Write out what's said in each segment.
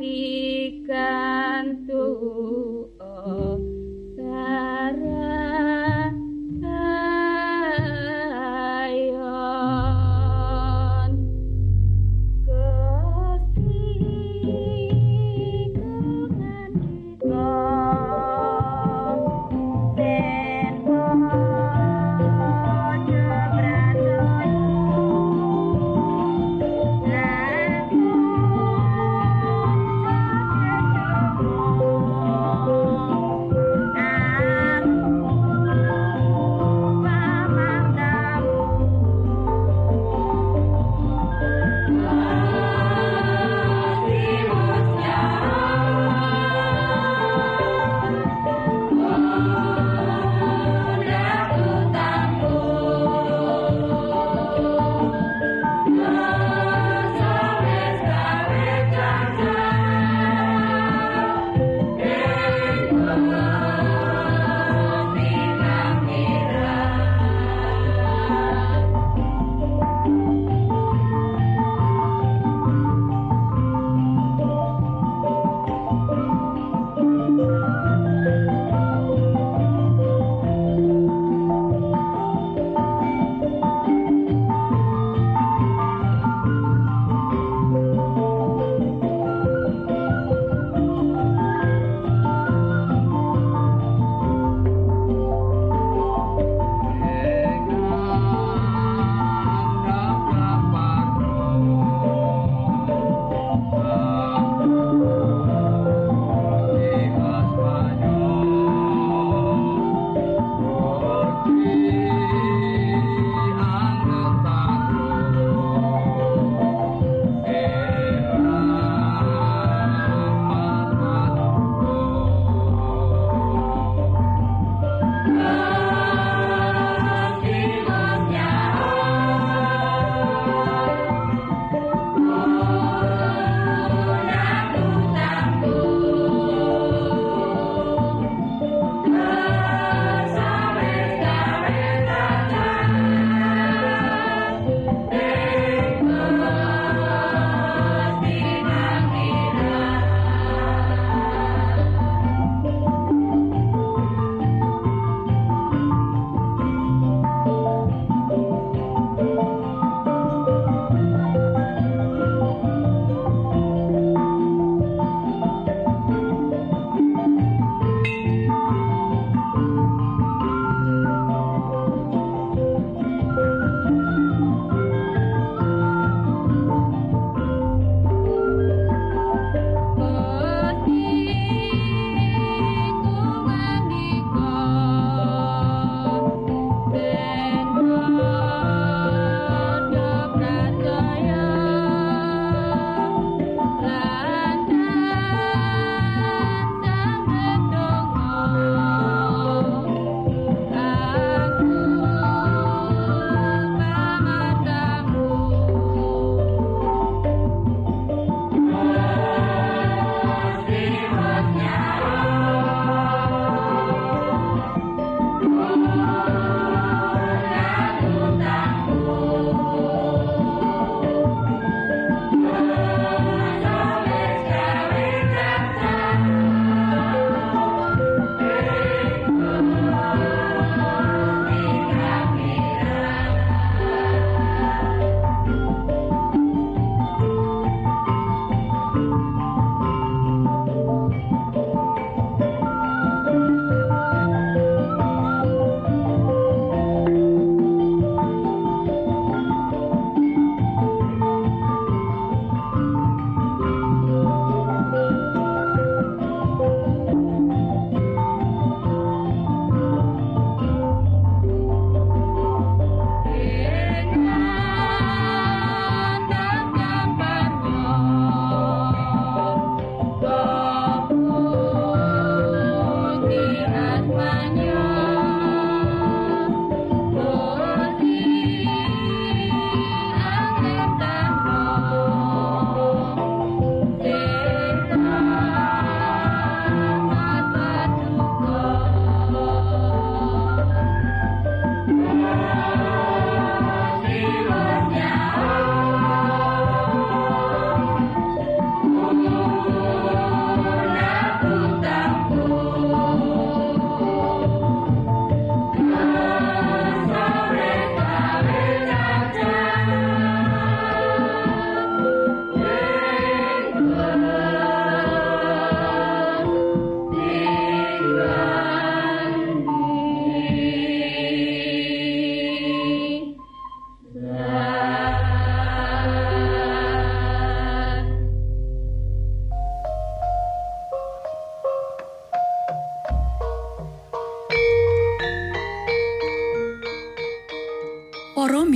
happy.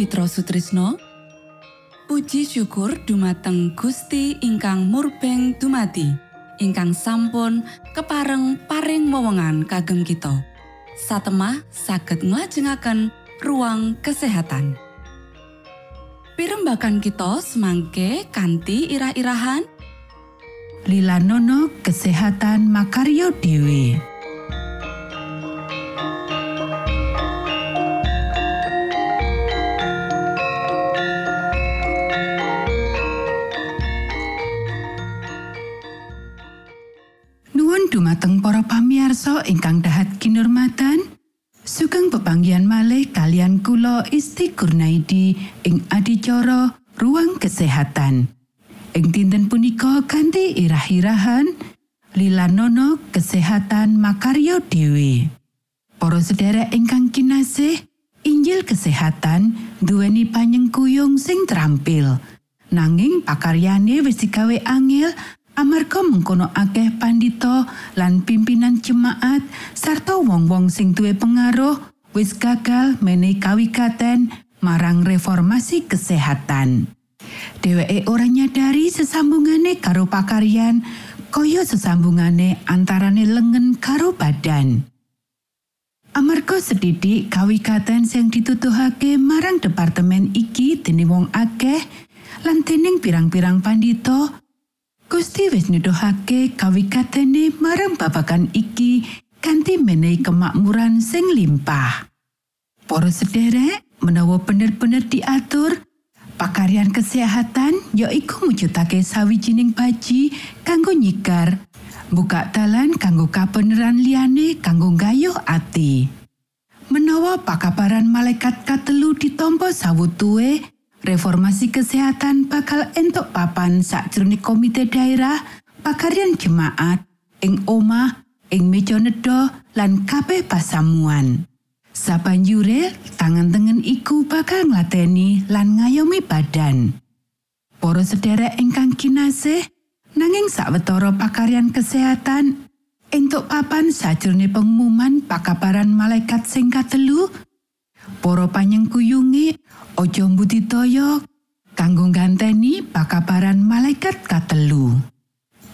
Mitra Sutrisno. Puji syukur dumateng Gusti ingkang murbeng dumati ingkang sampun kepareng paring wewenngan kagem kita. Satemah saged nglajengaken ruang kesehatan. Pirembakan kita semangke kanthi irah-irahan. Lila Nono Kesehatan Makaryo Dewi. Ingkang dahat kinurmatan. Sugeng pepanggihan malih kalian kula Isti Kurnaidi ing adicara Ruang Kesehatan. Ing dinten punika kanthi irah-irahan Lila Nono Kesehatan Makaryo Dewi. Para sedherek ingkang kinasih, Injil Kesehatan duweni panyengkuyung sing terampil. Nanging pakaryane wis digawe angel amarga mengkono akeh pandita lan pimpinan jemaat sarta wong-wong sing duwe pengaruh wis gagal menehi kawigaten marang reformasi kesehatan. Dheweke ora nyadari sesambungane karo pakaryan kaya sesambungane antarane lengen karo badan. Amarga sedidik kawigaten sing ditutuhake marang departemen iki dening wong akeh lan dening pirang-pirang pandita Gusti wis nuduhake kawigatene marang babagan iki kanthi menehi kemakmuran sing limpah. Para sederek menawa bener-bener diatur pakaryan kesehatan yaiku mujudake sawijining baji kanggo nyigar buka dalan kanggo kabeneran liyane kanggo gayuh ati. Menawa pakabaran malaikat katelu ditompo sawutuwe, reformasi kesehatan bakal entuk papan sakjroning komite daerah, pakaryan jemaat, ing omah, ing meja nedha lan kabeh pasamuan. Sabanjure, tangan tengen iku bakal nglateni lan ngayomi badan. Para sederek ingkang kinasih, nanging sawetara pakaryan kesehatan entuk papan sajroning pengumuman pakabaran malaikat sing katelu para panyengkuyunge aja mbudidaya kanggo ganteni pakabaran malaikat katelu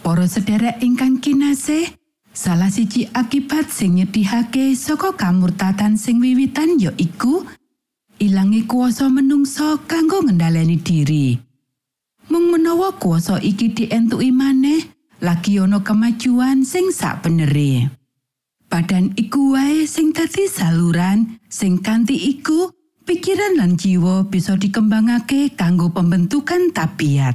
para sederek ingkang kinasih salah siji akibat sing nyedihake saka kamurtatan sing wiwitan ya iku ilangi kuasa menungso kanggo ngendhaleni diri mung menawa kuasa iki dientuki maneh lagi ana kemajuan sing sak benere. Badan iku wae sing dadi saluran sing kanthi iku pikiran lan jiwa bisa dikembangake kanggo pembentukan tabiat.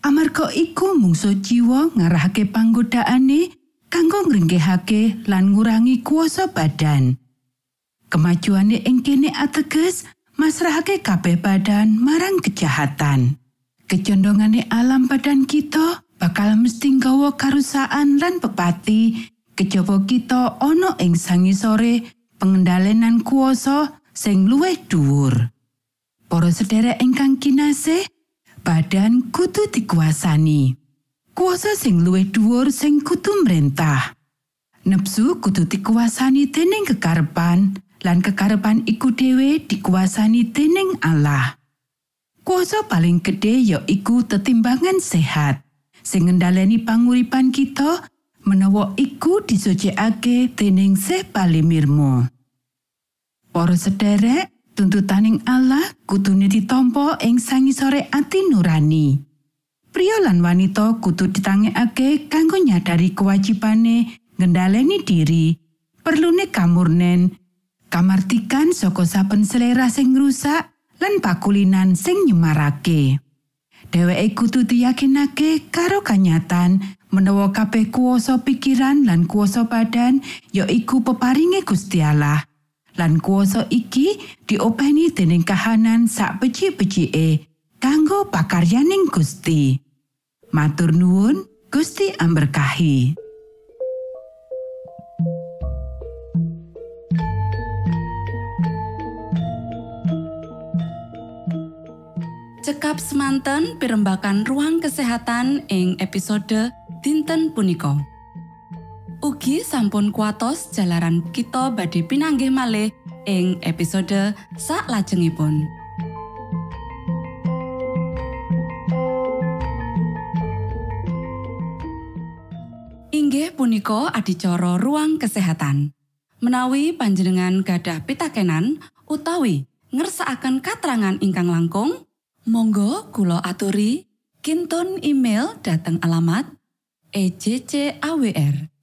Amarga iku mungsu jiwa ngarahake panggodaane kanggo ngringgehake lan ngurangi kuasa badan. Kemajuane ing kene ateges masrahake kabeh badan marang kejahatan. Kecondongane alam badan kita bakal mesti nggawa karusaan lan pepati kejaba kita ana ing sangisore pengendalian kuasa sing luwih dhuwur. Para sederek ingkang kinasih, badan kudu dikuasani. Kuasa sing luwih dhuwur sing kudu mrentah. Nepsu kudu dikuasani dening kekarepan lan kekarepan iku dhewe dikuasani dening Allah. Kuasa paling gede ya iku tetimbangan sehat. sing ngendhaleni panguripan kita menawa iku disucikake dening Seh Palimirmo. Para sederek, tuntutaning Allah kudune ditampa ing sangisore ati nurani. Pria lan wanita kudu ditangekake kanggo nyadari kewajibane ngendhaleni diri, perlune kamurnen, kamartikan saka saben selera sing rusak lan pakulinan sing nyemarake. dheweke kudu diyakinake karo kanyatan menawa kabeh kuasa pikiran lan kuasa badan ya iku peparinge Gusti Allah lan kuasa iki diopeni dening kahanan sak beci-becike kanggo pakaryaning Gusti. Matur nuwun Gusti amberkahi. Cekap semanten pimbakan ruang kesehatan ing episode dinten punika Ugi sampun kuatos jalaran kita badhe pinanggih malih ing episode saklajengipun. Inggih punika adicara ruang kesehatan. Menawi panjenengan gadah pitakenan utawi ngersakaken katrangan ingkang langkung, monggo kula aturi kinton email dateng alamat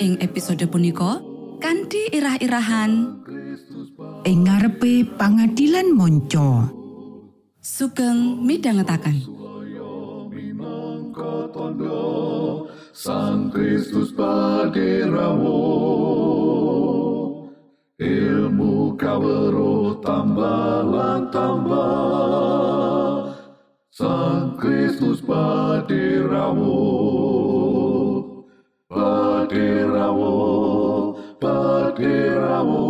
ing episode punika kanthi irah-irahan. Ing ngarepe pangadilan monco. Sugeng midhangetaken. Tondo Sang Kristus paderamu ilmu kawero tambah tambah Sang Kristus paderamu paderamu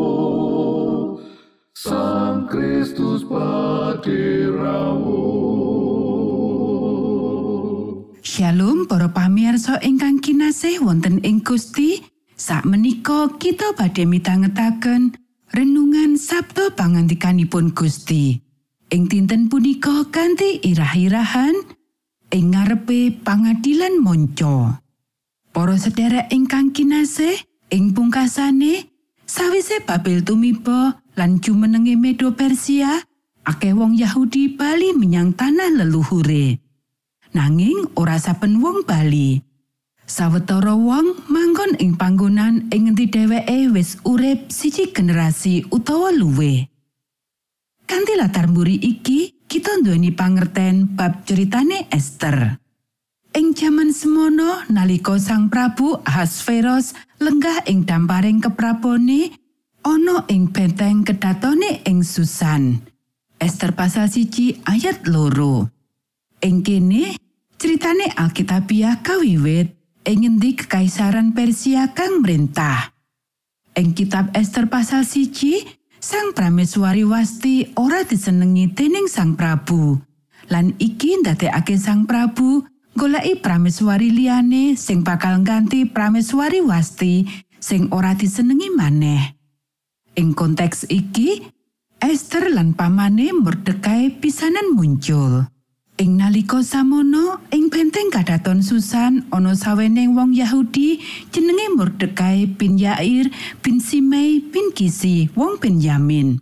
Sang Kristus paderamu Shalom para pamirsa ingkang kinasih wonten ing Gusti. Sakmenika kita badhe mitangetaken renungan Sabtu pangandikanipun Gusti. Ing dinten punika kanthi irah-irahan ing ngarepe pangadilan monco. Para sedherek ingkang kinasih pungkasane sawise Babel tumiba lan jumenenge Medo Persia akeh wong Yahudi bali menyang tanah leluhure nanging ora saben wong bali. Sawetara wong manggon ing panggonan ing ngendi dheweke wis urip siji generasi utawa luwe. Kanthi latar mburi iki, kita nduweni pangerten bab ceritane Esther. Ing jaman semono nalika Sang Prabu Ahasveros lenggah ing damparing keprabone ana ing benteng kedatone ing Susan. Esther pasal siji ayat loro. Ing kene ceritane Alkitabiah kawiwit ing ngendi kekaisaran Persia kang mrentah. Ing kitab Esther pasal siji, Sang Prameswari Wasti ora disenengi dening Sang Prabu. Lan iki ndadekake Sang Prabu goleki prameswari liyane sing bakal ngganti prameswari Wasti sing ora disenengi maneh. Ing konteks iki, Esther lan pamane Mordekai pisanan muncul. Ing nalika samono ing benteng kadaton Susan ana saweneng wong Yahudi jenenge Mordekai bin Yair bin Simei bin Kisi wong Benyamin.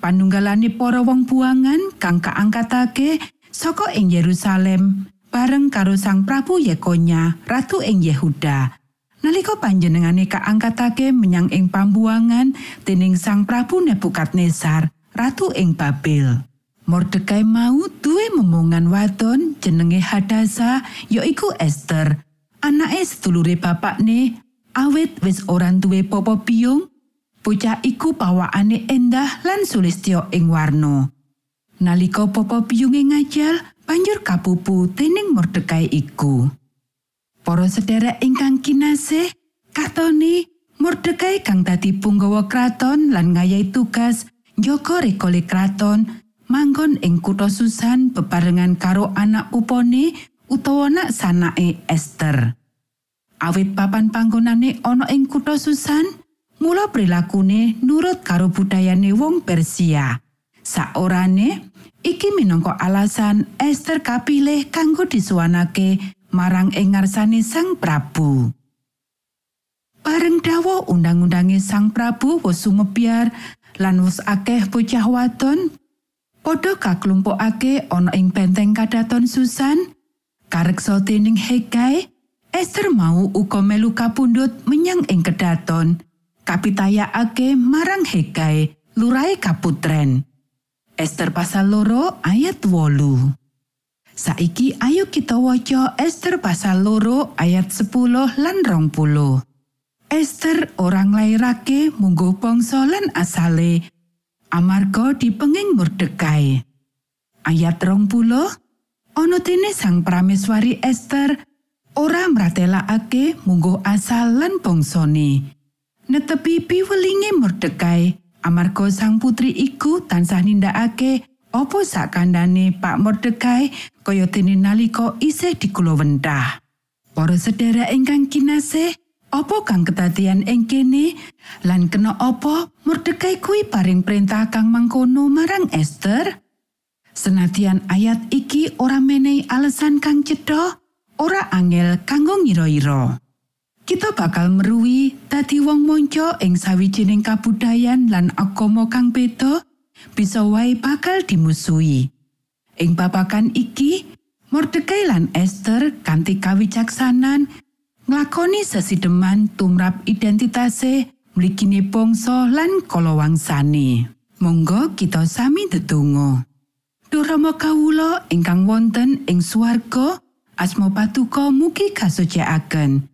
Panunggalane para wong buangan kang kaangkatake saka ing Yerusalem bareng karo Sang Prabu Yekonya ratu ing Yehuda. Nalika panjenengane kaangkatake menyang ing pambuangan dening Sang Prabu Nebukadnezar ratu ing Babel. Mordekai mau duwe memongan wadon jenenge Hadasa yaiku Esther. Anake sedulure bapakne awit wis ora duwe popo piyung. Bocah iku pawakane endah lan sulistya ing warna. Nalika popo piyunge ngajal, banjur kapupu dening Mordekai iku. Para sedherek ingkang kinasih, katone Mordekai kang dadi punggawa kraton lan ngayahi tugas njaga rekole kraton manggon ing kutha Susan bebarengan karo anak pupone utawa anak sanake Esther. Awit papan panggonane ana ing kutha Susan, mula prilakune nurut karo budayane wong Persia. Saorane, iki minangka alasan Esther kapilih kanggo disuwanake marang ing ngarsane Sang Prabu. Bareng dawa undang-undange Sang Prabu wis sumebyar lan wis akeh bocah wadon padha kaklumpukake ana ing benteng kadaton Susan kareksa dening Hegai Esther mau uga melu kapundhut menyang ing kedaton kapitayakake marang Hegai lurai kaputren Esther pasal loro ayat wolu Saiki ayo kita waca Esther pasal loro ayat 10 lan rong puluh. Esther orang lairake munggo bangsa lan asale amarga dipenging Mordekai. Ayat rong puluh, ana dene sang prameswari Esther ora mratelakake munggo asal lan bangsane. Netepi piwelinge Mordekai, amarga sang putri iku tansah nindakake apa sakandane Pak Mordekai kaya dene nalika isih dikulowenthah. Para sedherek ingkang kinasih, Apa kang kedadian ing kene lan kena apa Mordekai kuwi paring perintah kang mangkono marang Esther? Senadyan ayat iki ora menehi alasan kang cedha, ora angel kanggo ngira-ira. Kita bakal meruwi dadi wong monco ing sawijining kabudayan lan agama kang beda, bisa wae bakal dimusuhi. Ing babagan iki, Mordekai lan Esther kanthi kawicaksanan nglakoni sesideman tumrap identitase mligine bangsa lan kalawangsane. Monggo kita sami ndedonga. Duh Rama kawula ingkang wonten ing swarga, asma patuko mugi kasucikaken.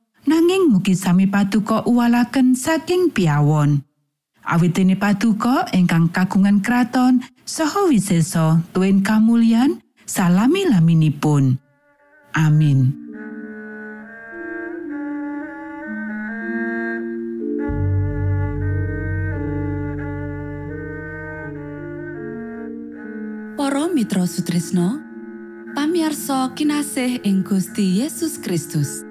nanging mugi sami patuko uwalaken saking piawon. Awit dene patuko ingkang kagungan kraton saha wisesa tuwin kamulyan salami laminipun. Amin. Para Mitra Sutrisno pamiarsa kinasih ing Gusti Yesus Kristus